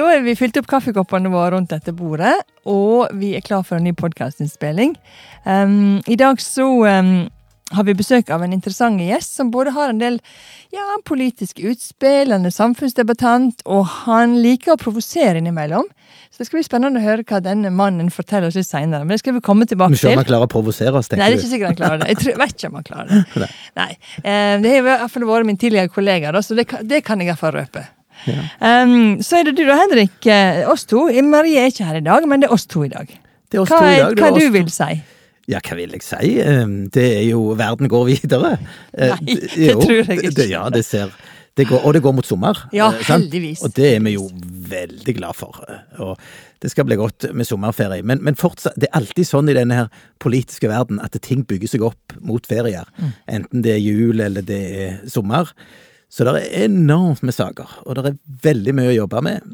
Da er vi fylt opp kaffekoppene våre rundt dette bordet, og vi er klar for en ny podkastinnspilling. Um, I dag så um, har vi besøk av en interessant gjest som både har en del ja, politiske utspill, han er samfunnsdebattant, og han liker å provosere innimellom. Så det skal bli spennende å høre hva denne mannen forteller oss litt seinere. Men det skal vi komme tilbake til. til. om han klarer å provosere oss, tenker du? Nei, det er ikke sikkert han klarer det. Jeg tror, vet ikke om han klarer det. Nei. Eh, det har i hvert fall vært min tidligere kollega, da, så det det kan jeg i hvert fall røpe. Um, så er det du da, Henrik. Eh, Oss to. Marie er ikke her i dag, men det er oss to i dag. Det er oss Hva, to i dag. hva du vil si? Ja, hva vil jeg si? Eh, Det er jo Verden går videre. Eh, Nei, det jo, tror jeg ikke. Det, ja, det ser det går, Og det går mot sommer. Ja, eh, sant? heldigvis. Og det er vi jo veldig glad for. Og det skal bli godt med sommerferie. Men, men fortsatt, det er alltid sånn i denne her politiske verden at ting bygger seg opp mot ferier. Mm. Enten det er jul eller det er sommer. Så det er enormt med saker, og det er veldig mye å jobbe med.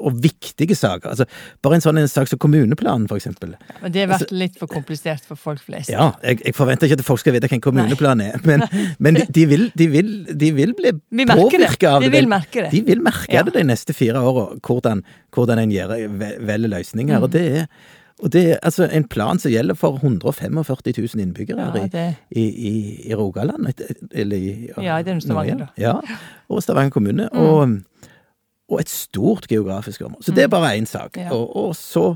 Og viktige saker. Altså, bare en sånn en sak som kommuneplanen, for eksempel. Men det har vært litt for komplisert for folk flest. Ja, jeg, jeg forventer ikke at folk skal vite hva en kommuneplan er, men, men de, de, vil, de, vil, de vil bli Vi av det. påvirka av De vil merke det. De vil merke Ja. det de neste fire åra, hvordan, hvordan en gjør, ve- velger løsninger. Mm. Og det er og det er altså en plan som gjelder for 145 000 innbyggere Ja, i, det- i, i, i Rogaland. Eller i Ja, i den Stavanger. Ja, og Stavanger kommune. Og, og et stort geografisk område. Så det er bare én sak. Mm. Ja. Og, og så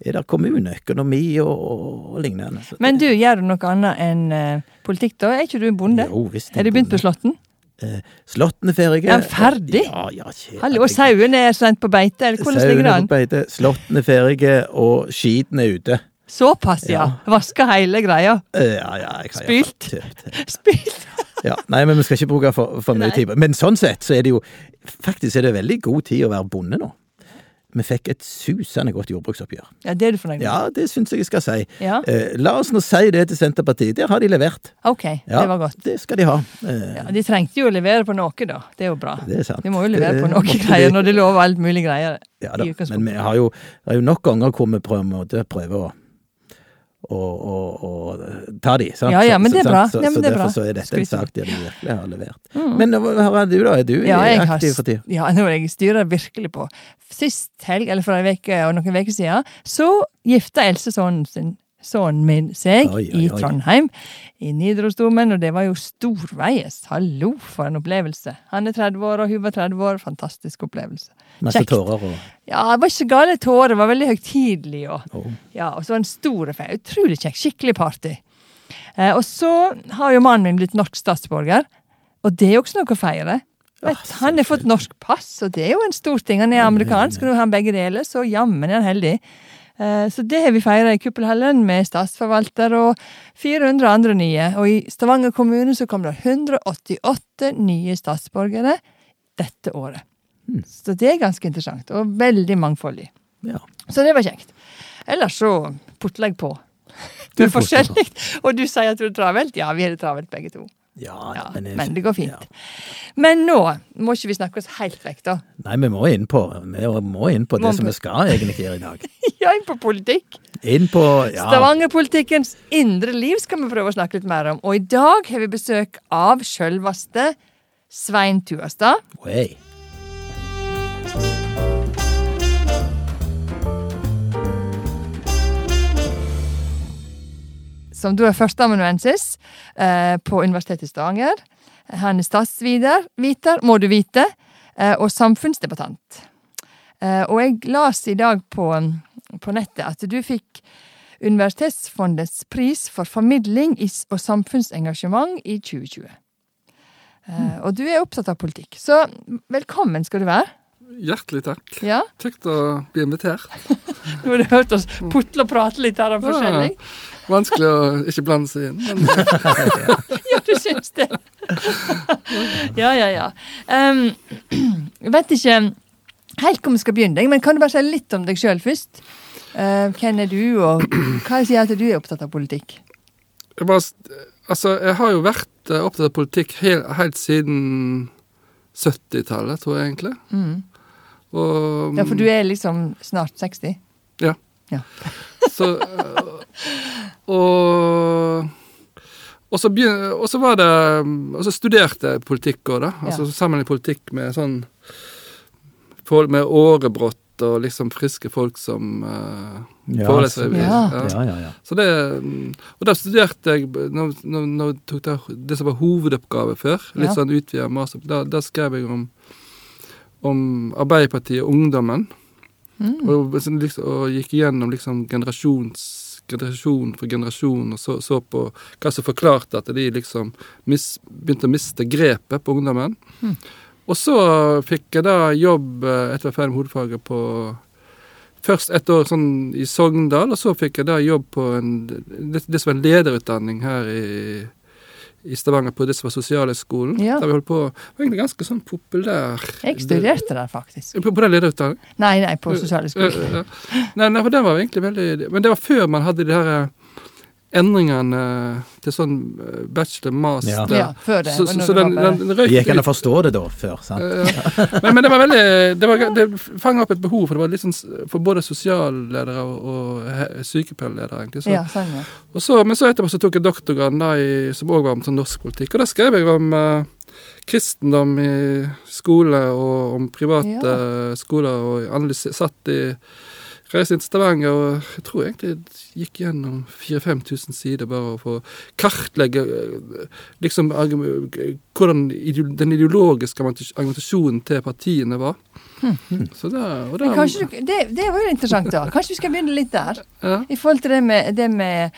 er det kommuneøkonomi og, og, lignende. Men du, gjør du noe annet enn eh, politikk, da? Er ikke du en bonde? Jo, visst. Er du begynt på Slåtten? Eh, Slåtten er ferdige. Er den ferdig? Ja, ja, kjære. Hallo, sauene er sendt på beite, eller hvordan ligger det an? på beite, Slåtten er ferdige, og skiten er ute. Såpass, ja. Vaska hele greia. Eh, Ja, ja, Spylt? Spilt. Ja, nei, men vi skal ikke bruke for, for mye tid på Men sånn sett så er det jo Faktisk er det veldig god tid å være bonde nå. Vi fikk et susende godt jordbruksoppgjør. Ja, det er du fornøyd med? Ja, det syns jeg jeg skal si. Ja. Eh, la oss nå si det til Senterpartiet. Der har de levert. Ok, Ja, det var godt. Det skal de ha. Eh, Ja, de trengte jo å levere på noe, da. Det er jo bra. Det er sant. De må jo levere på noe greier når de lover alt mulig greier. Ja da, men vi har jo, det er jo nok ganger hvor vi prøver, prøver å å, å, å ta de, sant? Ja, ja, men det er bra. Så, så, så det er derfor så er dette en sak der de virkelig har levert. Men hva er du, da? Er du Ja, aktiv for tida? ja, nå jeg styrer virkelig på. Sist helg, eller for en veke og noen uker siden, så gifta Else sønnen sin sønnen min seg Oi, oi, i. Trondheim, i Nidarosdomen, og det var jo storveies. Hallo, for en opplevelse. Han er 30 år, og hun var 30 år. Fantastisk opplevelse. Masse Kjekt. tårer og Ja, det var ikke gale tårer, det var veldig høytidelig. Og, oh. ja, og så var det en stor feil. Utrolig kjekk. Skikkelig party. Eh, og så har jo mannen min blitt norsk statsborger, og det er jo også noe å feire. Vet, han har fått norsk pass, og det er jo en stor ting. Han er amerikansk, og nå har han begge deler, så jammen er han heldig. Eh, Så det har vi feira i Kuppelhallen med statsforvalter og 400 andre nye. Og i Stavanger kommune så kom det 188 nye statsborgere dette året. Så det er ganske interessant, og veldig mangfoldig. Ja. Så det var kjekt. Ellers så putler jeg på. Det er forskjellig. Og du sier at du er travelt? Ja, vi har det travelt begge to. Ja, Ja, men, men det går fint. Ja. Men nå må ikke vi snakke oss helt vekk, da. Nei, vi må inn på, vi må inn på Må det som vi skal egentlig gjøre i dag. Ja, inn på politikk. Inn på ja, Stavangerpolitikkens indre liv skal vi prøve å snakke litt mer om. Og i dag har vi besøk av sjølveste Svein Tuastad. Way. Som da er førsteamanuensis eh, på Universitetet i Stavanger. Han er statsviter, må du vite, eh, og samfunnsdebattant. Eh, og jeg las i dag på, på nettet at du fikk Universitetsfondets pris for formidling og samfunnsengasjement i 2020. Eh, og du er opptatt av politikk, så velkommen skal du være. Hjertelig takk. Ja, Kjekt å bli invitert. Nå har du hørt oss putle og prate litt her om forskjellig. Vanskelig å ikke blande seg inn. Men Ja, du syns det? ja, ja, ja. Um, vet ikke helt hvor vi skal begynne, men kan du bare si litt om deg sjøl først? Uh, hvem er du, og hva sier at du er opptatt av politikk? jeg, bare, altså, jeg har jo vært eh, opptatt av politikk helt, helt siden 70-tallet, tror jeg egentlig. Mm. Og, Ja, for du er liksom snart 60? Ja. Ja. Så eh, Og og så, begynner, og så var det Og så studerte jeg politikk òg, da. Altså Ja. sammen i politikk med sånn med årebrott og liksom friske folk som uh, Ja, foreleser. så- Ja. Ja, ja, ja. Så det, og da studerte jeg Nå tok jeg tok det, det som var hovedoppgave før, litt Ja. sånn utvida master, da, da skrev jeg om, om Arbeiderpartiet og ungdommen. Mm. Og, liksom, og gikk igjennom liksom generasjon for generasjon, og så, så på hva som forklarte at de liksom mis, begynte å miste grepet på ungdommen. Mm. Og så fikk jeg da jobb eh, etter å være ferdig med hovedfaget på Først et år sånn i Sogndal, og så fikk jeg da jobb på en, det, det som var en lederutdanning her i, i Stavanger, på det som var Sosialhøgskolen. Ja. Der vi holdt på Det var egentlig ganske sånn populær Jeg studerte der, faktisk. På, på den lederutdanningen? Nei, nei, på ja. Nei, nei, for den var egentlig veldig Men det var før man hadde de her eh, endringene til sånn eh, bachelor, master Ja, før det. Så, så, den, den, den røyk Gikk an å forstå det da, før? sant? Eh, men, men det var veldig Det, var, det fanga opp et behov, for det var litt sånn for både sosialledere og, og sykepleierledere, egentlig. Så. Ja, sånn, ja. Og så, men så etterpå så tok jeg doktorgraden da i, som òg var om sånn norsk politikk, og da skrev jeg om uh, kristendom i skole og om private skoler, og analyser, satt i Reiste inn til Stavanger, og jeg tror egentlig jeg gikk gjennom 4000-5000 sider bare for å kartlegge eh, liksom hvordan ideo- den ideologiske argumentasjonen til partiene var. Så da, og Hmm. Kanskje du, det, det var jo interessant, da. Kanskje vi skal begynne litt der. ja. I forhold til det med, det med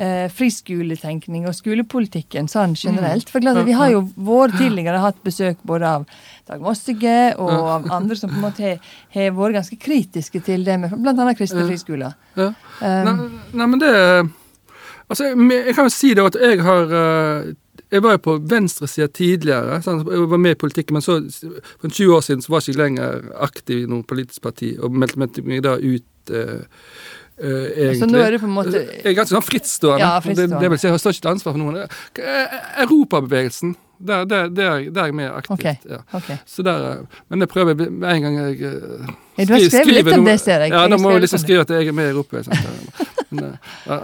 eh, friskoletenkning og skolepolitikken sånn generelt. For klart, Vi har jo vår tidligere hatt besøk både av Dag Mossige og av andre som på en måte har- vært ganske kritiske til det med bl.a. kristne friskoler. ja. Um, Nei, nei, men det Altså, jeg kan jo si det at jeg har eh, Jeg var jo på venstresida tidligere. Sant? Jeg var med i politikken, men så for 20 år siden så var jeg ikke lenger aktiv i noe politisk parti, og meldte meg da ut eh, egentlig. Så nå er du på en måte Jeg er ganske sånn frittstående. Ja, frittstående. Det, det vil si, jeg har ikke ansvar for noen. Eh, Europabevegelsen, der, der, der, der er mer aktivt. Okay. Ja. Okay. Så der, eh, men det prøver jeg med en gang jeg skriver Ja, du har skrevet skriver litt om noe- det, ser jeg. Ja, da må jeg liksom skrive at jeg er med i Europabevegelsen. Men, eh, ja.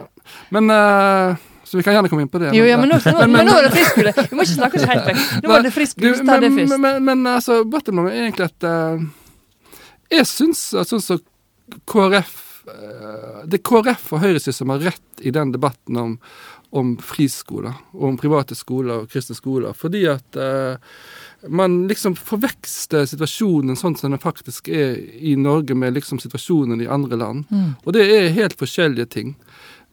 men uh, Så vi kan gjerne komme inn på det. Jo, ja, men nå, nå, Men- men nå er det friskole. Vi må ikke snakke oss helt vekk. Nå er det friskole. Ta det men, først. men, men, altså, bottom line er egentlig at uh, Jeg syns at sånn som KrF eh, Det er KrF og høyresiden som har rett i den debatten om, om friskoler, og om private skoler og kristne skoler. Fordi at eh, man liksom forveksler situasjonen sånn som den faktisk er i Norge, med liksom situasjonen i andre land. Mm. Og det er helt forskjellige ting.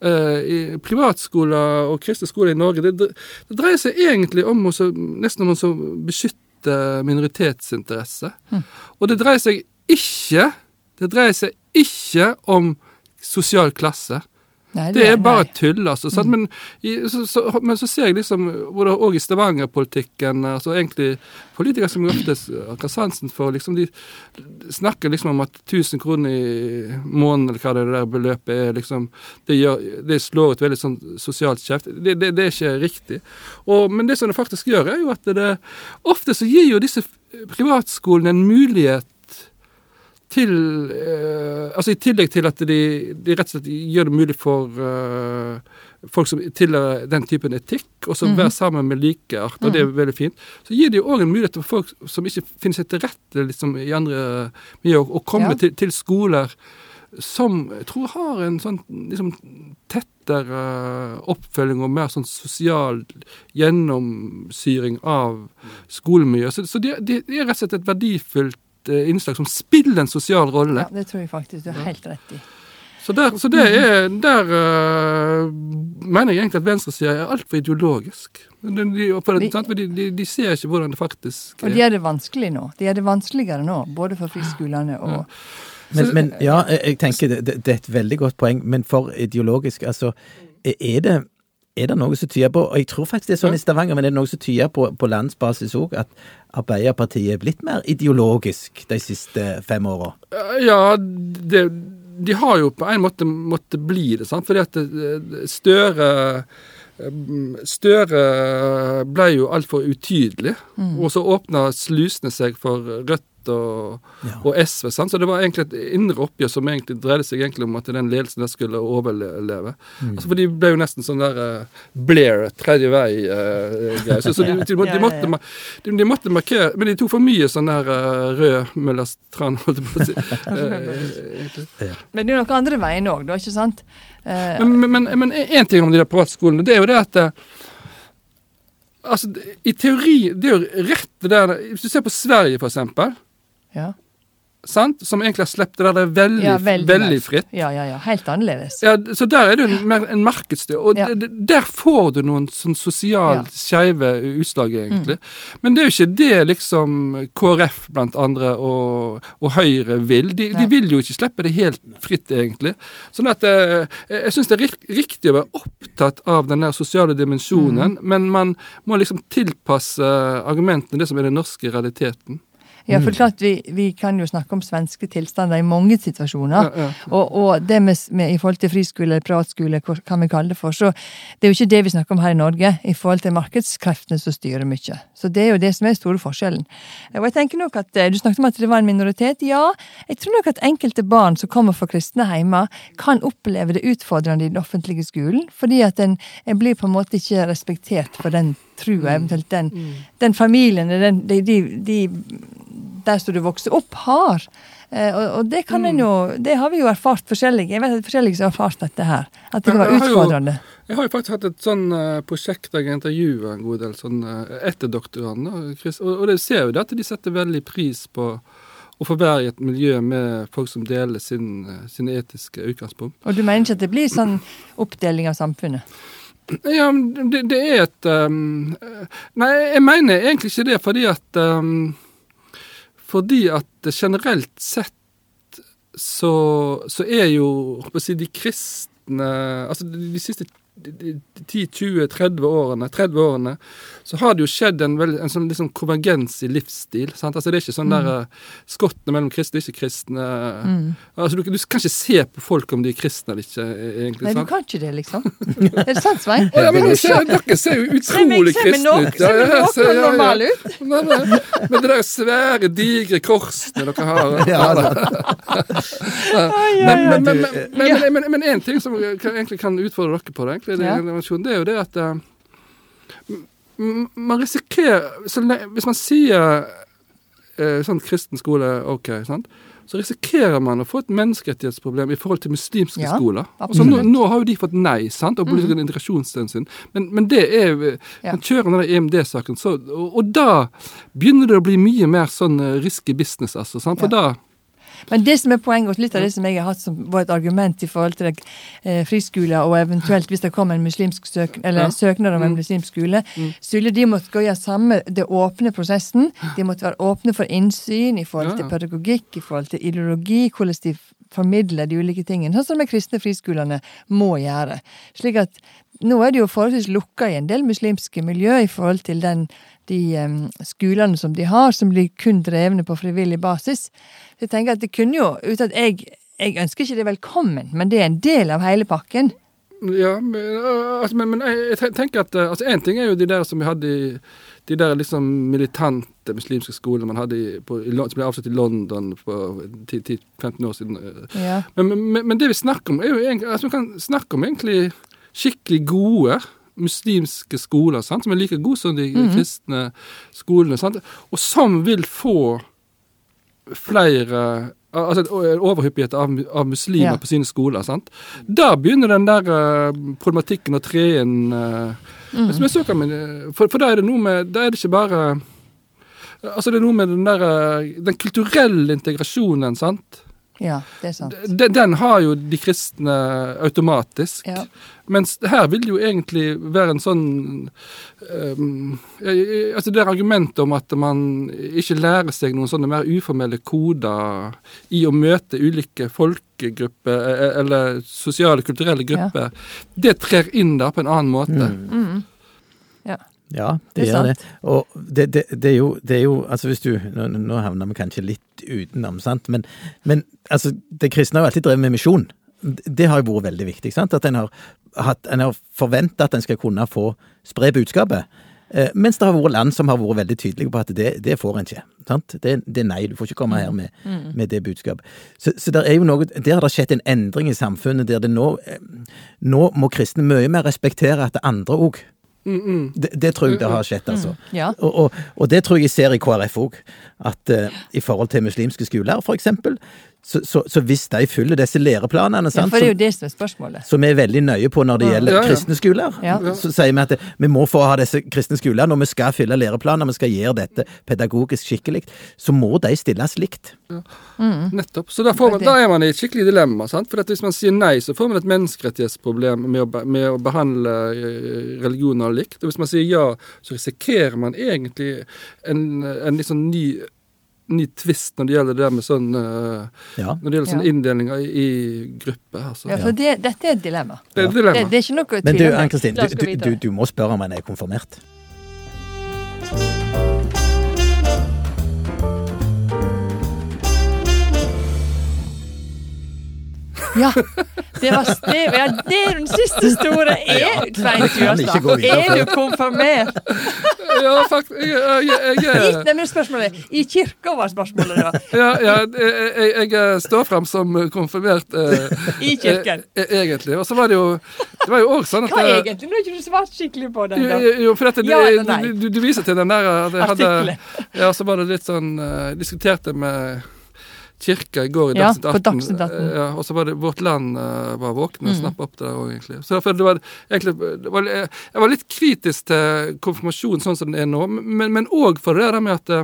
Eh, privatskoler og kristne skoler i Norge, det, det dreier seg egentlig om å nesten om å beskytte minoritetsinteresser. Mm. Og det dreier seg ikke Det dreier seg ikke om sosial klasse. Nei, Det er bare nei. Mm. tull, altså. sant? Men, i, så, så, men så ser jeg liksom både òg i Stavanger-politikken altså egentlig Politikere som jeg ofte har sansen for, liksom, de snakker liksom om at 1000 kroner i måneden, eller hva det der beløpet er, liksom Det, gjør, det slår ut veldig sånn sosialt skjevt. Det, det, det er ikke riktig. Og, men det som det faktisk gjør, er jo at det Ofte så gir jo disse privatskolene en mulighet til eh, Altså i tillegg til at de, de rett og slett gjør det mulig for eh, folk som tilhører den typen etikk, og som Mhm. være sammen med likeart, og det er veldig fint, så gir det jo òg en mulighet for folk som ikke finner seg til rette liksom, i andre miljøer, å komme Ja. til, til skoler som jeg tror har en sånn liksom, tettere oppfølging og mer sånn sosial gjennomsyring av skolemiljøet. Så, så det, de, de er rett og slett et verdifullt eh, innslag som spiller en sosial rolle. Ja, det tror jeg faktisk du har helt rett i. Så, der, så det er Der uh, mener jeg egentlig at venstresida er altfor ideologisk. De, de, de, de, de ser ikke hvordan det faktisk Og de gjør det vanskelig nå. De gjør det vanskeligere nå, både for friskolene og Men, men ja, jeg tenker det, det, det er et veldig godt poeng, men for ideologisk, altså Er det, er det noe som tyder på Og jeg tror faktisk det er sånn i Stavanger, men er det noe som tyder på, på landsbasis òg, at Arbeiderpartiet er blitt mer ideologisk de siste fem åra? Ja, det, de har jo på en måte måttet bli det, sant? fordi at Støre Støre ble jo altfor utydelig, og så åpna slusene seg for Rødt og, Ja. og SV. Sant? Så det var egentlig et indre oppgjør som egentlig dreide seg egentlig om at den ledelsen der skulle overleve. Mm. Altså, for de ble jo nesten sånn der uh, Blair, tredje vei-greier. så så de, de, de, måtte, de, de måtte markere Men de tok for mye sånn der uh, rød Møllers tran, holdt jeg på å si. Eh. Men det er jo noen andre veien òg, da, ikke sant? Eh, Men, men, men, men en ting om de der privatskolene, det er jo det at eh, Altså, i teori Det er jo rett det der Hvis du ser på Sverige, for eksempel, ja. sant? som egentlig har sluppet det der veldig, Ja, veldig, veldig fritt. ja, ja, ja. Helt annerledes. Ja, så der er det jo en, mer en markedsstyr, og Ja. der får du noen sånn sosialt Ja. skeive utslag, egentlig. Men det er jo ikke det liksom KrF blant andre og, og Høyre vil. De, de vil jo ikke slippe det helt fritt, egentlig. Sånn at jeg, jeg syns det er riktig å være opptatt av den der sosiale dimensjonen, men man må liksom tilpasse argumentene det som er den norske realiteten. Ja, for klart vi, vi kan jo snakke om svenske tilstander i mange situasjoner. Ja, ja. Og, og det med, med, i forhold til friskole eller privatskole, hva kan vi kalle det for, så det er jo ikke det vi snakker om her i Norge, i forhold til markedskreftene som styrer mye. Så det er jo det som er store forskjellen. Og jeg tenker nok at eh, Du snakket om at det var en minoritet. Ja, jeg tror nok at enkelte barn som kommer fra kristne hjemmer, kan oppleve det utfordrende i den offentlige skolen, fordi at en, en blir på en måte ikke respektert for den trua, eventuelt den, den familien, den, de, de, de der som du vokser opp, har. Eh, og, og det kan en jo, det har vi jo erfart forskjellige. Jeg vet at forskjellige som har erfart dette her. At det var utfordrende. Jeg har jo faktisk hatt et sånn eh, prosjekt der jeg intervjuer en god del sånn etterdoktorene. Og, det ser jo det at de setter veldig pris på å få være i et miljø med folk som deler sin, eh, etiske utgangspunkt. Og du mener ikke at det blir sånn oppdeling av samfunnet? Ja, det, det er et um, Nei, jeg mener egentlig ikke det, fordi at um, Fordi at generelt sett så, så er jo si, de kristne Altså de, de siste 10-20-30 årene, 30 årene, så har det jo skjedd en, veld, en sånn liksom konvergens i livsstil. Sant? Altså Det er ikke sånn der eh, skottene mellom kristne og ikke-kristne. Altså du, du kan ikke se på folk om de er kristne eller ikke, eh, egentlig. Nei, du kan ikke det, liksom. Er det sant, Svein? Ja, men dere ser, dere ser jo utrolig kristne ut. ser vi Ja, ja, noe ja, ja. normale ut? Nei, nei, Med det der svære, digre korsene dere har. Ja, da. Men, en ting som egentlig kan utfordre dere på det, egentlig, det, Ja. det er jo det at eh, m- man risikerer så Hvis man sier uh, sånn kristen skole, OK, sant? så risikerer man å få et menneskerettighetsproblem i forhold til muslimske Ja, skoler. absolutt. Så nå, nå har jo de fått nei, sant, og politisk integrasjonsstøtten sin, men, men det er jo Ja. Kjører den EMD-saken, så og, og da begynner det å bli mye mer sånn eh, risky business, altså. Sant? For da Men det som er poenget, og litt av det som jeg har hatt som var et argument i forhold til eh, friskoler, og eventuelt hvis det kommer en muslimsk søk, eller Ja. søknad om en muslimsk skole, skulle de måtte gå gjennom samme det åpne prosessen. De måtte være åpne for innsyn i forhold til pedagogikk, i forhold til ideologi, hvordan de formidler de ulike tingene. Sånn som de kristne friskolene må gjøre. Slik at nå er det jo forholdsvis lukka i en del muslimske miljø i forhold til den, de skolene som de har, som blir kun drevne på frivillig basis. Så jeg tenker at det kunne jo, uten at jeg, jeg ønsker ikke det velkommen, men det er en del av hele pakken. Ja, men, øh, altså, men, men jeg, jeg tenker at øh, altså En ting er jo de der som vi hadde i de der liksom militante muslimske skolene man hadde i, på, i, som ble avsluttet i London for 10-15 år siden. øh. Ja. Men, men, men det vi snakker om, er jo egentlig altså, Vi kan snakke om egentlig skikkelig gode muslimske skoler, sant? som er like gode som de kristne skolene. Sant? Og som vil få flere Altså en overhyppighet av, av muslimer Ja. på sine skoler. sant? Da begynner den der uh, problematikken å tre inn. Uh, mm. som jeg så men, for, for da er det noe med Da er det ikke bare Altså det er noe med den der uh, Den kulturelle integrasjonen, sant? Ja, det er sant. Den, den har jo de kristne automatisk. Ja. Mens her vil det jo egentlig være en sånn um, Altså det er argumentet om at man ikke lærer seg noen sånne mer uformelle koder i å møte ulike folkegrupper eh, eller sosiale, kulturelle grupper, det trer inn da på en annen måte. Mm. Ja. Ja, det, Det er gjør det. Og det, det, det, er jo, det er jo Altså hvis du Nå, nå havner vi kanskje litt utenom, sant, men, men altså, det kristne har jo alltid drevet med misjon. Det har jo vært veldig viktig. sant, At en har, hatt, en har forventa at en skal kunne få spre budskapet. Eh, mens det har vært land som har vært veldig tydelige på at det, det får en ikke. Sant? Det, det er nei, du får ikke komme her med, med det budskapet. Så, så der er jo noe, der har det skjedd en endring i samfunnet der det nå eh, Nå må kristne mye mer respektere at det andre òg det, det tror jeg det har skjedd, altså. Ja. Og, og, og det tror jeg jeg ser i KrF òg. At uh, i forhold til muslimske skoler, for eksempel, så, så, så hvis de følger disse læreplanene, ja, for det er jo det som er spørsmålet. som vi er veldig nøye på når det gjelder Ja, ja. kristne skoler, Ja. så sier vi at det, vi må få ha disse kristne skolene, og vi skal fylle læreplaner, vi skal gjøre dette pedagogisk skikkelig, så må de stilles likt. Nettopp. Så da, får man, da er man i et skikkelig dilemma. sant? For at hvis man sier nei, så får man et menneskerettighetsproblem med å, med å behandle eh, religioner likt. Og hvis man sier ja, så risikerer man egentlig en, en litt sånn ny ny tvist når det gjelder det med sånn eh, Ja. Når det gjelder sånn Ja. inndelinger i, i grupper. Altså. Ja, for det, dette er et dilemma. Det er et dilemma. det er ikke noe Men du. Ann-Kristin, du, du, du, du må spørre om en er konfirmert. Ja, det var det, ja, det er den siste store. Er, Svein videre er du konfirmert? Ja, faktisk. I, jeg, nei, men spørsmålet, I kirka var spørsmålet, da. ja, ja, jeg, jeg, står frem som konfirmert eh, I kirken. eh, egentlig. Og så var det jo Det var jo òg sånn at Hva eh, egentlig? Nå har ikke du svart skikkelig på den. Da. jo, jo, for dette, Ja du, du, du viser til den der at jeg hadde, Artiklet. Ja, så var det litt sånn uh, Diskuterte med kirka i går i Ja, Dagsnytt 18. på Dagsnytt 18. eh, Ja, og så var det Vårt Land uh, var våkne og Mm. snappa opp det òg, egentlig. Så derfor det var egentlig det var, Jeg var litt kritisk til konfirmasjon sånn som den er nå, men òg for det der med at eh,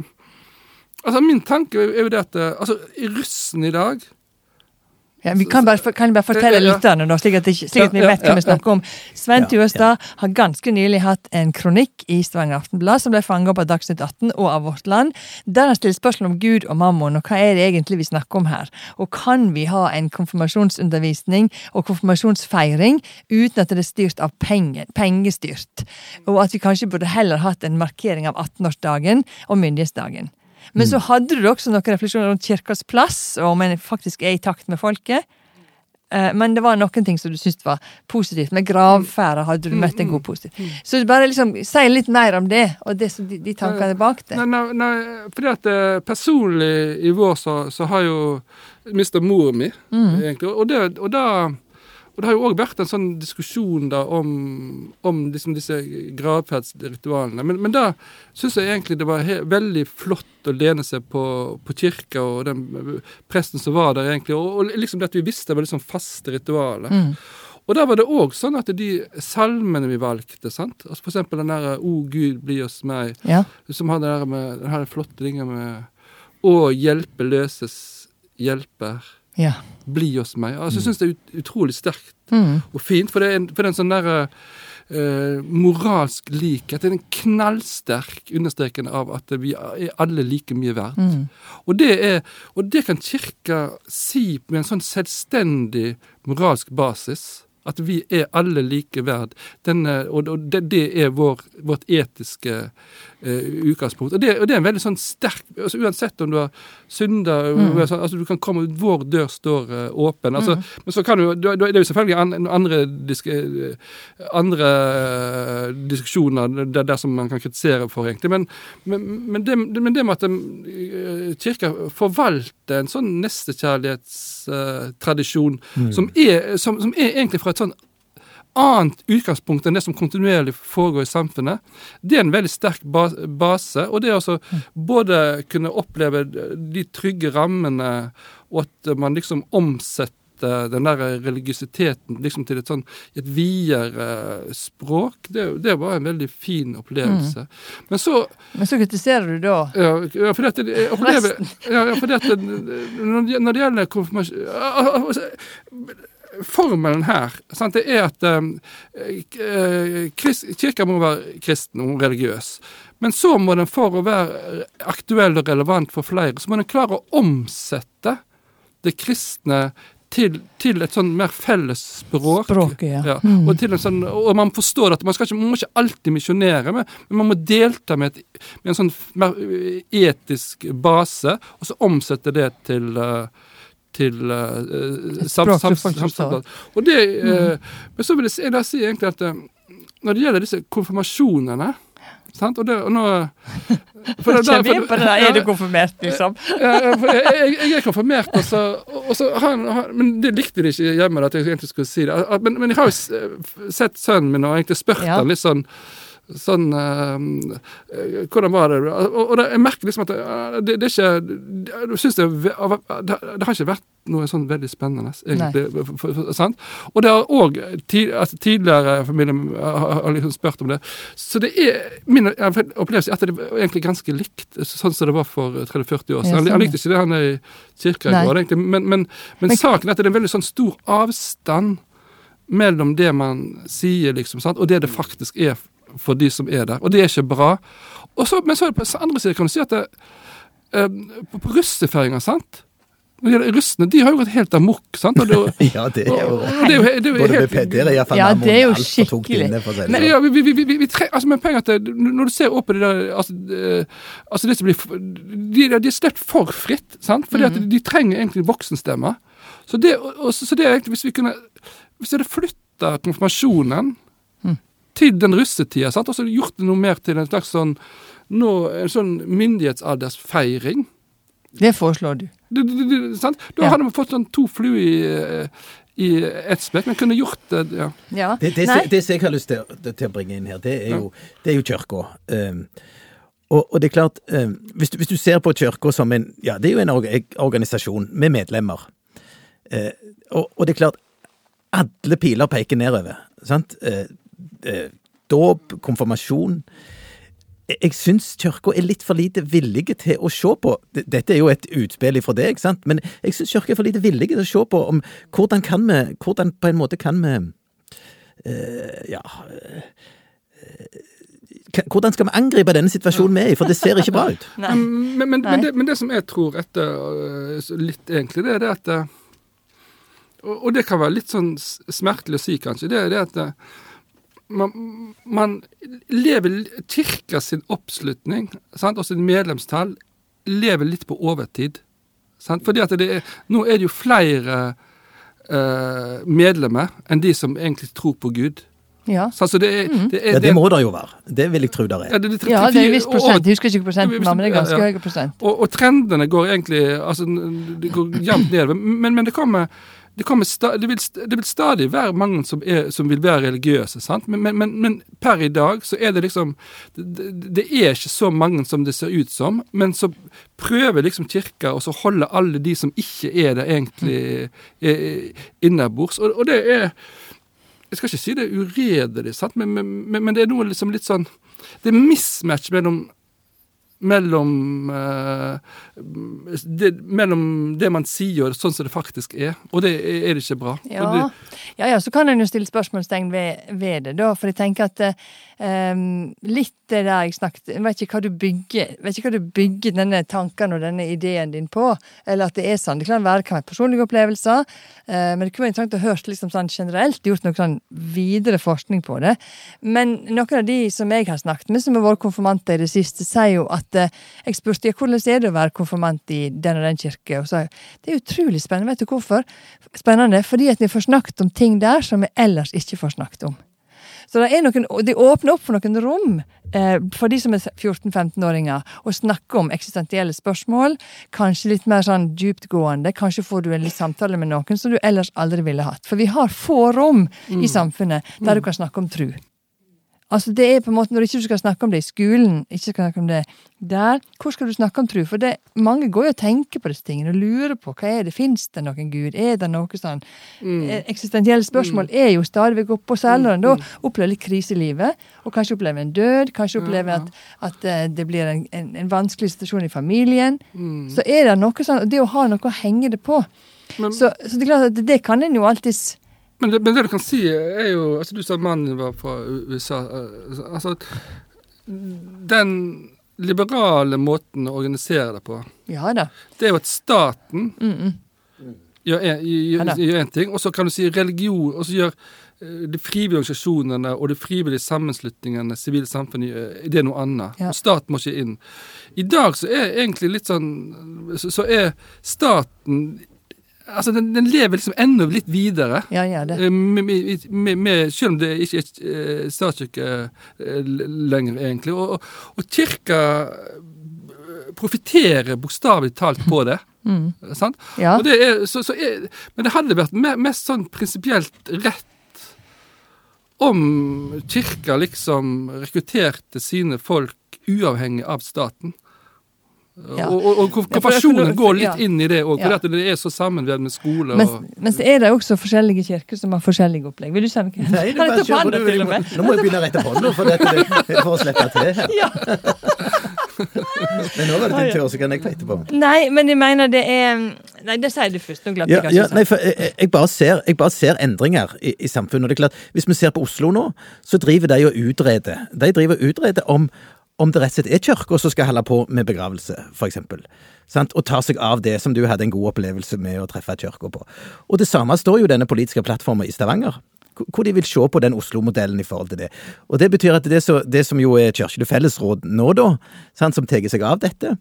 Altså, min tanke er jo det at eh, Altså, i russen i dag Ja, vi kan, bare, kan bare fortelle lytterne, nå, slik at, vi vet hva vi snakker om. Sven Ja, Tuastad har ganske nylig hatt en kronikk i Stavanger Aftenblad som ble fanget opp av Dagsnytt 18 og av Vårt Land, der han stiller spørsmål om Gud og mammon, og hva er det egentlig vi snakker om her? Og kan vi ha en konfirmasjonsundervisning og konfirmasjonsfeiring uten at det er styrt av penger, pengestyrt? Og at vi kanskje burde heller hatt en markering av 18-årsdagen og myndighetsdagen. Men så hadde du også noen refleksjoner rundt kirkas plass, og om en faktisk er i takt med folket. Eh, Men det var noen ting som du syntes var positivt. Med gravferda hadde du møtt en god positiv. Så bare liksom si litt mer om det, og det som de, de tankene bak det. Nei, nei, nei fordi at eh, personlig i vår så, så har jo mista mor mi, Mm. egentlig. Og det, og, da, og det har jo òg vært en sånn diskusjon da om, om liksom disse gravferdsritualene. Men, men da syns jeg egentlig det var veldig flott å lene seg på, på kirka og den presten som var der, egentlig. Og, og liksom det at vi visste det var liksom faste ritualer. Mm. Og da var det òg sånn at de salmene vi valgte, sant? Altså for eksempel den derre 'O Gud, bli oss meg', Ja. som har den, der med, den flotte linja med 'Å hjelpeløses hjelper, ja. bli hos meg'. Altså, jeg syns det er utrolig sterkt Mm. og fint, for det er en, for det er en sånn derre eh, moralsk likhet. Det er en knallsterk understreken av at vi er alle like mye verdt. Mm. Og det, er, og det kan kirka si med en sånn selvstendig moralsk basis. At vi er alle like verd. Denne, og det, det er vår, vårt etiske utgangspunkt. Og det, og det er en veldig sånn sterk altså Uansett om du har synda altså Du kan komme Vår dør står eh, åpen. altså Men så kan du Det er jo selvfølgelig an, andre, disk, eh, andre eh, diskusjoner der, der som man kan kritisere for, egentlig. Men, men, men, det, men det med at eh, kirka forvalter en sånn nestekjærlighetstradisjon som, er, som, som er egentlig fra et sånn annet utgangspunkt enn det som kontinuerlig foregår i samfunnet. Det er en veldig sterk base. Og det å altså både kunne oppleve de trygge rammene, og at man liksom omsetter den der religiøsiteten liksom til et sånn et videre språk, det, det var en veldig fin opplevelse. Men så Men så kritiserer du da ja, ja, for dette, jeg opplever, ja, ja, for dette når det gjelder konfirmasjon Formelen her sant, det er at um, eh, kirka må være kristen og religiøs. Men så må den, for å være aktuell og relevant for flere, så må den klare å omsette det kristne til, til et sånn mer felles språk. Språket, ja. Ja, Mm. og, sånn, og man forstår at man, ikke, man må ikke alltid misjonere, men, men man må delta med, et, med en sånn mer etisk base, og så omsette det til uh, til uh, folk forstår. samtale. Og det, uh, Men så vil jeg, jeg si egentlig at når det gjelder disse konfirmasjonene, Sant? Og, det, og nå For det- Kjem inn på det der, er du konfirmert, liksom? jeg, jeg, jeg er konfirmert, og så, og så han, han, Men det likte de ikke hjemme, at jeg egentlig skulle si det. Men, men jeg har jo sett sønnen min og egentlig spurt Ja. han litt sånn Sånn eh, eh, Hvordan var det? Og, og det, jeg merker liksom at det, det, det er ikke det, syns det, det, det har ikke vært noe sånn veldig spennende, egentlig. For, for, for, sant? Og det har òg altså, tidligere familier har, har liksom spurt om det. Så det er min opplevelse at det er egentlig ganske likt sånn som det var for 30-40 år siden. Han, sånn, han likte ikke det han er i kirka i går, egentlig. Men, men, men, Men- saken er at det er en veldig sånn stor avstand mellom det man sier, liksom, sant? og det det faktisk er for de som er der. Og det er ikke bra. Og så, men så er det på andre siden kan du si at det, eh, på, russefeiringa, sant Når det gjelder Russene de har jo gått helt amok. sant? Og det, Ja, det er jo det er jo, det er jo Både helt, med der iallfall Ja, det er jo skikkelig. men, sånn. ja, vi, vi, vi, vi, vi tre, altså, men poenget er at når du ser opp på det der altså, eh, altså det som blir De, de er sluppet for fritt, sant? fordi at de, de trenger egentlig voksenstemmer. Så det, og, og, så så det er egentlig, hvis vi kunne Hvis vi hadde flytta konfirmasjonen til den russetida, sant? og så gjort det noe mer til en slags sånn nå, en sånn myndighetsaldersfeiring Det foreslår du. du, du, du sant? Da Ja. hadde vi fått sånn to fluer i, i ett spekk. Men kunne gjort det ja. Ja. Det, det, det, det som jeg har lyst til, til å bringe inn her, det er jo, det er jo kirka. Um, og, og det er klart, um, hvis, du, hvis du ser på kirka som en Ja, det er jo en organisasjon med medlemmer. Eh, og, og det er klart, alle piler peker nedover. Sant? Eh, eh, Dåp, konfirmasjon. Jeg- syns kirka er litt for lite villige til å se på Dette er jo et utspill fra deg, sant? men jeg syns kirka er for lite villige til å se på om hvordan kan vi Hvordan på en måte kan vi eh, Ja eh, Hvordan skal vi angripe denne situasjonen vi er i, for det ser ikke bra ut. Men, men, men, det, men det som jeg tror etter øh, litt egentlig, det er det at og, og det kan være litt sånn smertelig å si, kanskje. Det er det at man, man lever Kirka sin oppslutning sant, og sin medlemstall lever litt på overtid. Sant? Fordi at det er, nå er det jo flere eh, medlemmer enn de som egentlig tror på Gud. Ja. Så altså det er, det er Ja, det må det jo være. Det vil jeg tro det ja, er. det, det, ja, det er en viss prosent. Jeg husker ikke prosenten, men det er ganske ja, ja. høy prosent. Og, og trendene går egentlig altså, Det går jevnt nedover. Men, men det kommer, det, det, vil, det vil stadig være mange som, er, som vil være religiøse. Men, men, men, per i dag så er det liksom det, det- er ikke så mange som det ser ut som. Men så prøver liksom kirka å holde alle de som ikke er det, egentlig eh, innabords. Og, og det er jeg skal ikke si det er uredelig, men men det er noe liksom litt sånn Det er mismatch mellom mellom eh, det, mellom det man sier og sånn som det faktisk er. Og det er, er det ikke bra. Ja. det, ja, ja, så kan en jo stille spørsmålstegn ved, ved det, da. For jeg tenker at eh, litt det der jeg snakket Jeg vet ikke hva du bygger vet ikke hva du bygger denne tanken og denne ideen din på. Eller at det er sånn. Det kan være kan være personlige opplevelser, Uh, men det kunne være interessant å høre liksom sånn generelt, gjort noe sånn videre forskning på det. Men noen av de som jeg har snakket med, som har vært konfirmanter i det siste, sier jo at uh, jeg spurte ja, hvordan er det å være konfirmant i den og den kirke, og så det er utrolig spennende. Vet du hvorfor? Spennende, fordi at vi får snakket om ting der som vi ellers ikke får snakket om. Så det, er noen, det åpner opp for noen rom eh, for de som er 14-15-åringer, å snakke om eksistensielle spørsmål. Kanskje litt mer sånn dyptgående. Kanskje får du en litt samtale med noen som du ellers aldri ville hatt. For vi har få rom i samfunnet der du kan snakke om tru. Altså det er på en måte, Når du ikke skal snakke om det i skolen, ikke skal snakke om det der, hvor skal du snakke om tro? For det, mange går jo og tenker på disse tingene og lurer på hva er det, fins det noen gud? Er det noe sånn mm. Eksistensielle spørsmål er jo stadig vekk oppe, og særlig en da opplever litt krise i livet, og kanskje opplever en død, kanskje opplever at, at eh, det blir en, en, en vanskelig situasjon i familien, så er det noe sånn, det å ha noe å henge det på. Men- så, så det er klart at det kan en jo alltids men, det, men det du kan si, er jo altså Du sa mannen var fra USA. altså altså Den liberale måten å organisere det på, Ja da. det er jo at staten Mm -mm. gjør Ja en ting, og så kan du si religion, og så gjør eh, de frivillige organisasjonene og de frivillige sammenslutningene, sivile samfunn, eh, det er noe annet. Ja. Staten må ikke inn. I dag så er egentlig litt sånn Så, så er staten Altså, den, den lever liksom enda litt videre. Ja, ja, det. Eh, Med, med, med, selv om det ikke er eh, statskirke eh, lenger, egentlig. Og, og, og kirka profitterer bokstavelig talt på det. Mm. Sant? Ja. Det er, så, så er, men det hadde vært mest sånn prinsipielt rett om kirka liksom rekrutterte sine folk uavhengig av staten. Ja. Og, og, og Ja, for- konfirmasjonen går litt ja. inn i det òg, Ja. fordi at det er så sammenvevd med skole Men, og men så er det også forskjellige kirker som har forskjellige opplegg. Vil du? Nei, bare på, til må- Nå må jeg begynne å rette på hånda for, dette, for å slippe til. her. Ja. Men nå var det din tur, så kan jeg ta etterpå. Nei, men jeg mener det er Nei, det sier du først. Nå glemte Ja, jeg ja, nei, for jeg, jeg, bare ser, jeg bare ser endringer i, i samfunnet. Og det er klart, Hvis vi ser på Oslo nå, så driver de og utreder. De driver og utreder om, om det rett og slett er kirka som skal holde på med begravelse, f.eks. Og ta seg av det som du hadde en god opplevelse med å treffe kirka på. Og det samme står jo denne politiske plattformen i Stavanger. hvor- de vil se på den Oslo-modellen i forhold til det. Og det betyr at det, så, det som jo er Kirkelig fellesråd nå, da, sant, som tar seg av dette,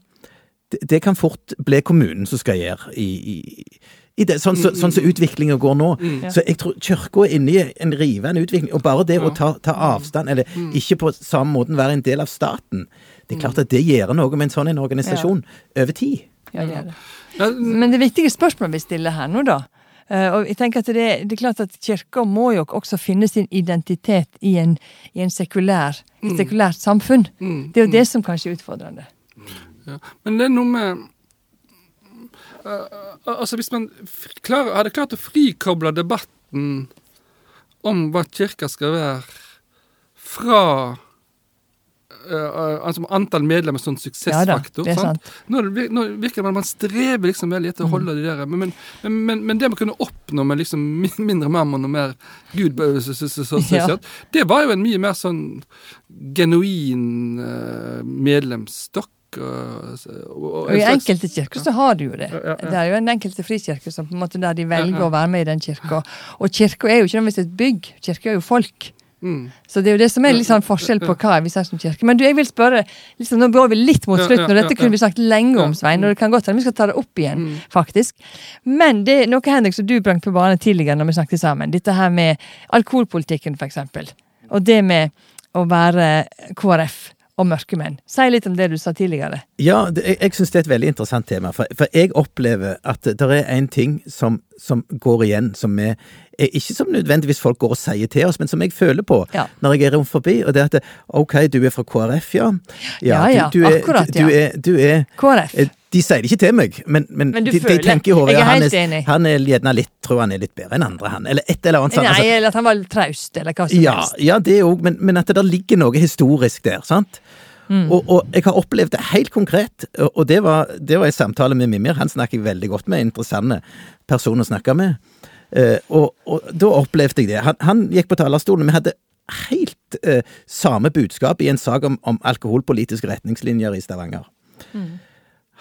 det, det kan fort bli kommunen som skal gjøre i, i det, sånn som sånn som utviklingen går nå. Så jeg tror Kirka er inne i en rivende utvikling. Og bare det å ta, ta avstand, eller ikke på samme måten være en del av staten, det er klart at det gjør noe med en sånn en organisasjon over tid. Ja, det det. Men det viktige spørsmålet vi stiller her nå, da eh, og jeg tenker at det, det er klart at Kirka må jo også finne sin identitet i en, i en sekulær, et sekulært samfunn. Mm. Det er jo det som kanskje er utfordrende. Ja. Men det er noe med Altså, hvis man klar, hadde klart å frikoble debatten om hva kirka skal være, fra uh, altså antall medlemmer som suksessfaktor. Ja da, det er sant? Nå, det nå virker det at man strever liksom veldig etter å holde de der men, men, men, men det man kunne oppnå med liksom mindre mammon og mer Gud, så, så, så, så, Ja. det var jo en mye mer sånn genuin uh, medlemsstokk. Og, og, i enkelte kirker så har du jo det. Ja, ja, ja. Det er jo en enkelte frikirke som på en måte der de velger å være med i den kirka. Og kirka er jo ikke nødvendigvis et bygg, kirka er jo folk. Mm. Så det er jo det som er litt sånn forskjell på hva vi ser som kirke. Men du, jeg vil spørre, liksom, nå går vi litt mot slutten, og dette kunne vi snakket lenge om, Svein, og det kan godt hende vi skal ta det opp igjen, Mm. faktisk. Men det er noe, Henrik, som du brang på banen tidligere når vi snakket sammen. Dette her med alkoholpolitikken, for eksempel. Og det med å være KrF og mørke menn. Si litt om det du sa tidligere. Ja, det, jeg, jeg syns det er et veldig interessant tema. For, for jeg opplever at det er en ting som, som går igjen, som vi Ikke som nødvendigvis folk går og sier til oss, men som jeg føler på Ja. når jeg er rundt forbi. Og det er at OK, du er fra KrF, ja. Ja, ja, du, du er, akkurat, Ja. du er, du er KrF. De sier det ikke til meg, men, men, Men de, de tenker i hodet ja, han er, han er gjerne litt Tror han er litt bedre enn andre, han. Eller et eller annet sånt. Nei, altså. eller at han var traust, eller hva som Ja, helst. ja det òg, men, men at det der ligger noe historisk der. sant? Mm. Og, og jeg har opplevd det helt konkret, og det var, det var i samtale med Mimir. Han snakker jeg veldig godt med, interessante person å snakke med. Uh, og, og da opplevde jeg det. Han, han gikk på talerstolen, vi hadde helt uh, samme budskap i en sak om, om alkoholpolitiske retningslinjer i Stavanger.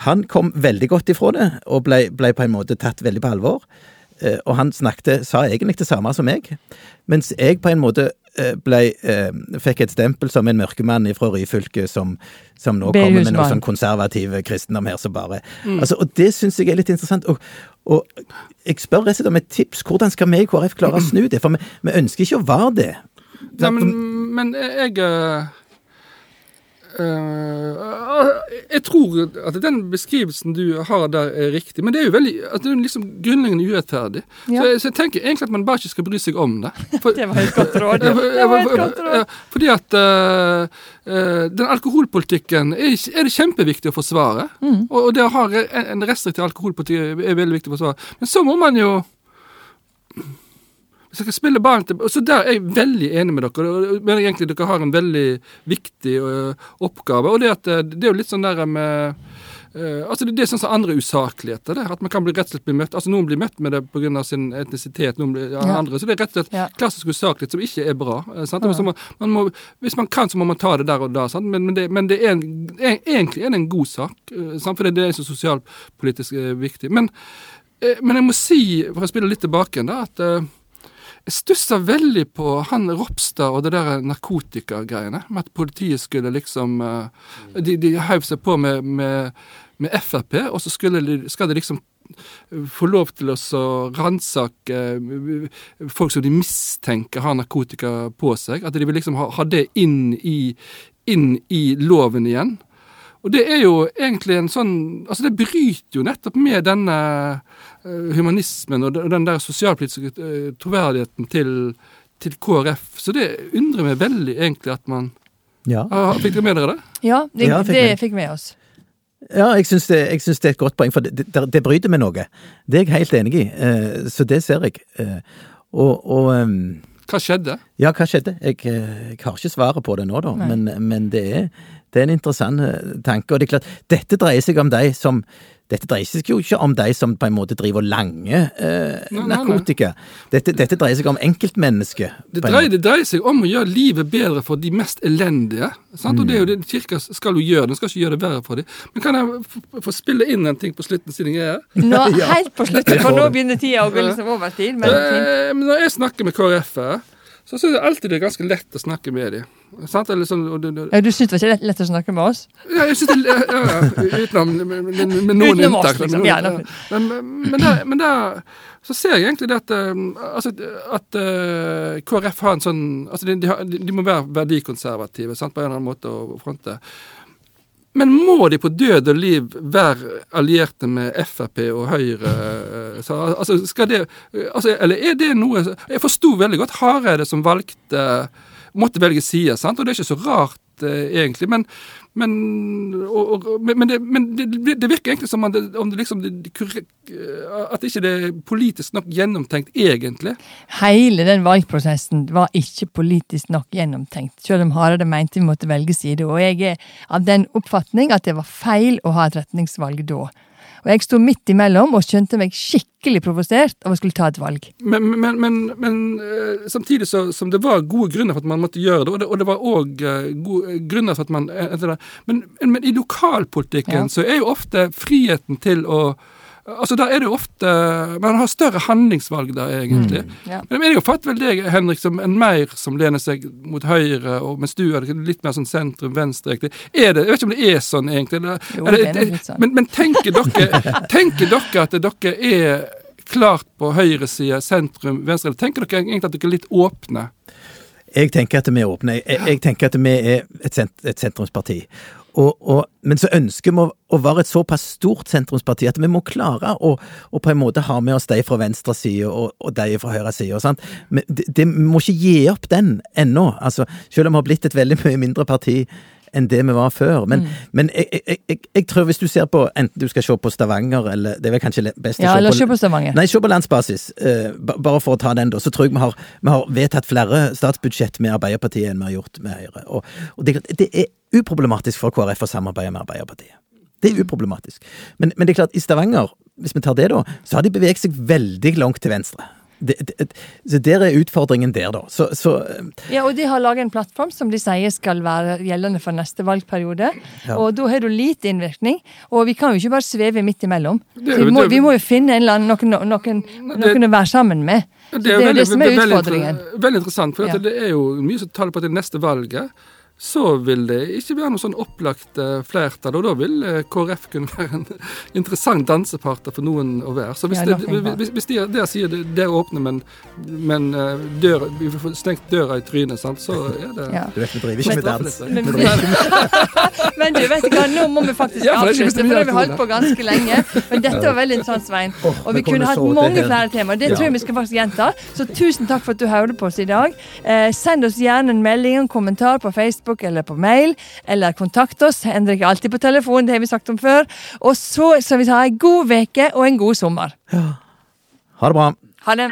Han kom veldig godt ifra det, og ble, ble på en måte tatt veldig på alvor. Eh, og han snakket, sa egentlig det samme som meg, mens jeg på en måte eh, ble, eh, fikk et stempel som en mørkemann fra Ryfylke som, som nå kommer med noe sånn konservativ kristendom her som bare altså, Og det syns jeg er litt interessant. Og, og jeg spør rett og slett om et tips. Hvordan skal vi i KrF klare å snu det? For vi, vi ønsker ikke å være det. Nei, men, men jeg eh, Jeg tror at den beskrivelsen du har der, er riktig. Men det er jo veldig at det er liksom grunnleggende urettferdig. Ja. Så, så jeg tenker egentlig at man bare ikke skal bry seg om det. For, Det var et godt råd. Fordi at uh, uh, den alkoholpolitikken er, er det kjempeviktig å forsvare. Mm. Og, og det å ha en restriktiv alkoholpolitikk er veldig viktig å forsvare. Men så må man jo hvis dere spiller ballen til og Så der er jeg veldig enig med dere. Jeg mener egentlig dere har en veldig viktig ø, oppgave. Og det at eh, det er jo litt sånn der med uh, altså det, det er sånn som andre usakligheter. Det, at man kan bli rett og slett bli møtt altså Noen blir møtt med det pga. sin etnisitet, noen blir ja, Ja. andre. Så det er rett og slett Ja. klassisk usaklighet som ikke er bra. eh, sant? Så man, man må, hvis man kan, så må man ta det der og da. Sant? Men, men, det, men det er en, en, egentlig er det en god sak, eh, sant? for det er så sosialpolitisk eh, viktig. Men, eh, men jeg må si, for å spille litt tilbake igjen, at eh, jeg stussa veldig på han Ropstad og det der narkotikagreiene. Med at politiet skulle liksom eh, De, de heiv seg på med, med, med Frp, og så skulle de, skal de liksom få lov til å ransake eh, folk som de mistenker har narkotika på seg. At de vil liksom ha, ha det inn i, inn i loven igjen. Og det er jo egentlig en sånn Altså, det bryter jo nettopp med denne eh, humanismen og den der sosialpolitiske eh, troverdigheten til, til KrF. Så det undrer meg veldig egentlig at man Ja. Ah, Fikk dere med dere det? Ja, det, Ja, fikk det vi. fikk med oss. Ja, jeg syns det, det er et godt poeng, for det, det, det bryter med noe. Det er jeg helt enig i, eh, så det ser jeg. Eh, og og ehm, Hva skjedde? ja, hva skjedde? Jeg, eh, jeg har ikke svaret på det nå, da, men, men det, er, det er en interessant eh, tanke. Og det er klart, dette dreier seg om de som dette dreier seg jo ikke om de som på en måte driver lange eh, Nei, nei, nei. narkotika. Dette, dette dreier seg om enkeltmennesket. Det en dreier, det dreier seg om å gjøre livet bedre for de mest elendige. Sant? Og det er jo det Kirka skal jo gjøre, den skal ikke gjøre det verre for dem. Men kan jeg få spille inn en ting på slutten, siden jeg er her? Nå, Helt på slutten, for nå begynner tida å gå liksom over tid. Men. Eh, men når jeg snakker med KrF-ere, så syns jeg alltid det er ganske lett å snakke med dem. Sant? Eller sånn, og det, Ja, du syns det var ikke lett, å snakke med oss? Ja, jeg synes det, ja, ja, utenom med, med, med noen unntak. liksom. Ja, Ja, men, men, der, men der så ser jeg egentlig det at, eh, altså, at uh, KrF har en sånn altså de, de, de, de må være verdikonservative sant, på en eller annen måte å fronte. Men må de på død og liv være allierte med Frp og Høyre? eh, Så, altså, skal det, altså, eller er det noe Jeg forsto veldig godt Hareide som valgte Måtte velge side, sant? og det er ikke så rart, egentlig. Men, men, og, og, men, det, men det, det virker egentlig som om det, om det liksom korrekt- At ikke det er politisk nok gjennomtenkt, egentlig. Hele den valgprosessen var ikke politisk nok gjennomtenkt, selv om Hareide mente vi måtte velge side. Og jeg er av den oppfatning at det var feil å ha et retningsvalg da. Og jeg sto midt imellom og skjønte meg skikkelig provosert av å skulle ta et valg. Men, men, men, men eh, samtidig så, som det var gode grunner for at man måtte gjøre det, og det, og det var òg gode grunner for at man eh, men i lokalpolitikken Ja. så er jo ofte friheten til å Altså, Der er det ofte Man har større handlingsvalg der, egentlig. Ja. Men jeg oppfatter vel deg, Henrik, som en mer som lener seg mot høyre, og mens du er litt mer sånn sentrum-venstre. egentlig. Er det, Jeg vet ikke om det er sånn, egentlig. Eller, Jo, eller- det er litt sånn. Men, men tenker, dere, tenker dere at dere er klart på høyresida, sentrum, venstre? Eller tenker dere egentlig at dere er litt åpne? Jeg tenker at vi er åpne. Jeg, jeg tenker at vi er et, sent, et sentrumsparti. Og, og, men så ønsker vi å, å være et såpass stort sentrumsparti at vi må klare å, å på en måte ha med oss de fra venstre side og, og de fra høyre side. sant? Men det, det, vi må ikke gi opp den ennå. Altså, selv om vi har blitt et veldig mye mindre parti enn det vi var før. Men, men jeg, jeg, jeg, jeg tror hvis du ser på enten du skal se på Stavanger, eller det er vel kanskje best Ja, å eller se se på på Stavanger. Nei, se på landsbasis. uh, bare for å ta den, da. Så tror jeg vi har, vi har vedtatt flere statsbudsjett med Arbeiderpartiet enn vi har gjort med Høyre. Og, og det, det er uproblematisk for KrF å samarbeide med Arbeiderpartiet. Det er uproblematisk. Men, men det er klart, i Stavanger, hvis vi tar det, da, så har de beveget seg veldig langt til venstre. Det, det, så der er utfordringen der, da. Så, så eh, Ja, og de har laget en plattform som de sier skal være gjeldende for neste valgperiode. Ja. Og da har du lite innvirkning. Og vi kan jo ikke bare sveve midt imellom. Det Vi må, vi må jo finne en eller annen, noen, noen, noen å være sammen med. Så det er jo det som er utfordringen. Veldig, veldig interessant, for Ja. det er jo mye som taler på at det neste valget så vil det ikke være noe sånn opplagt eh, flertall, og da vil eh, KrF kunne være en interessant dansepartner for noen å være. Så hvis, Ja, det, hvis, hvis de der sier det, det er åpne, men, men eh, dør, vi får stengt døra i trynet, sant, så er det Ja. du vet, vi driver ikke med dans. Men, men du vet hva, nå må vi faktisk Ja, for avslutte, for det har vi holdt på ganske lenge. Men dette var veldig interessant, Svein. Og vi kunne hatt mange flere temaer. Det tror jeg vi skal faktisk gjenta. Så tusen takk for at du hørte på oss i dag. Eh, send oss gjerne en melding, og en kommentar på Facebook eller på mail. Eller kontakt oss. Henrik er alltid på telefon, det har vi sagt om før. Og så skal vi ha en god veke og en god sommer. Ha det bra. Ha det.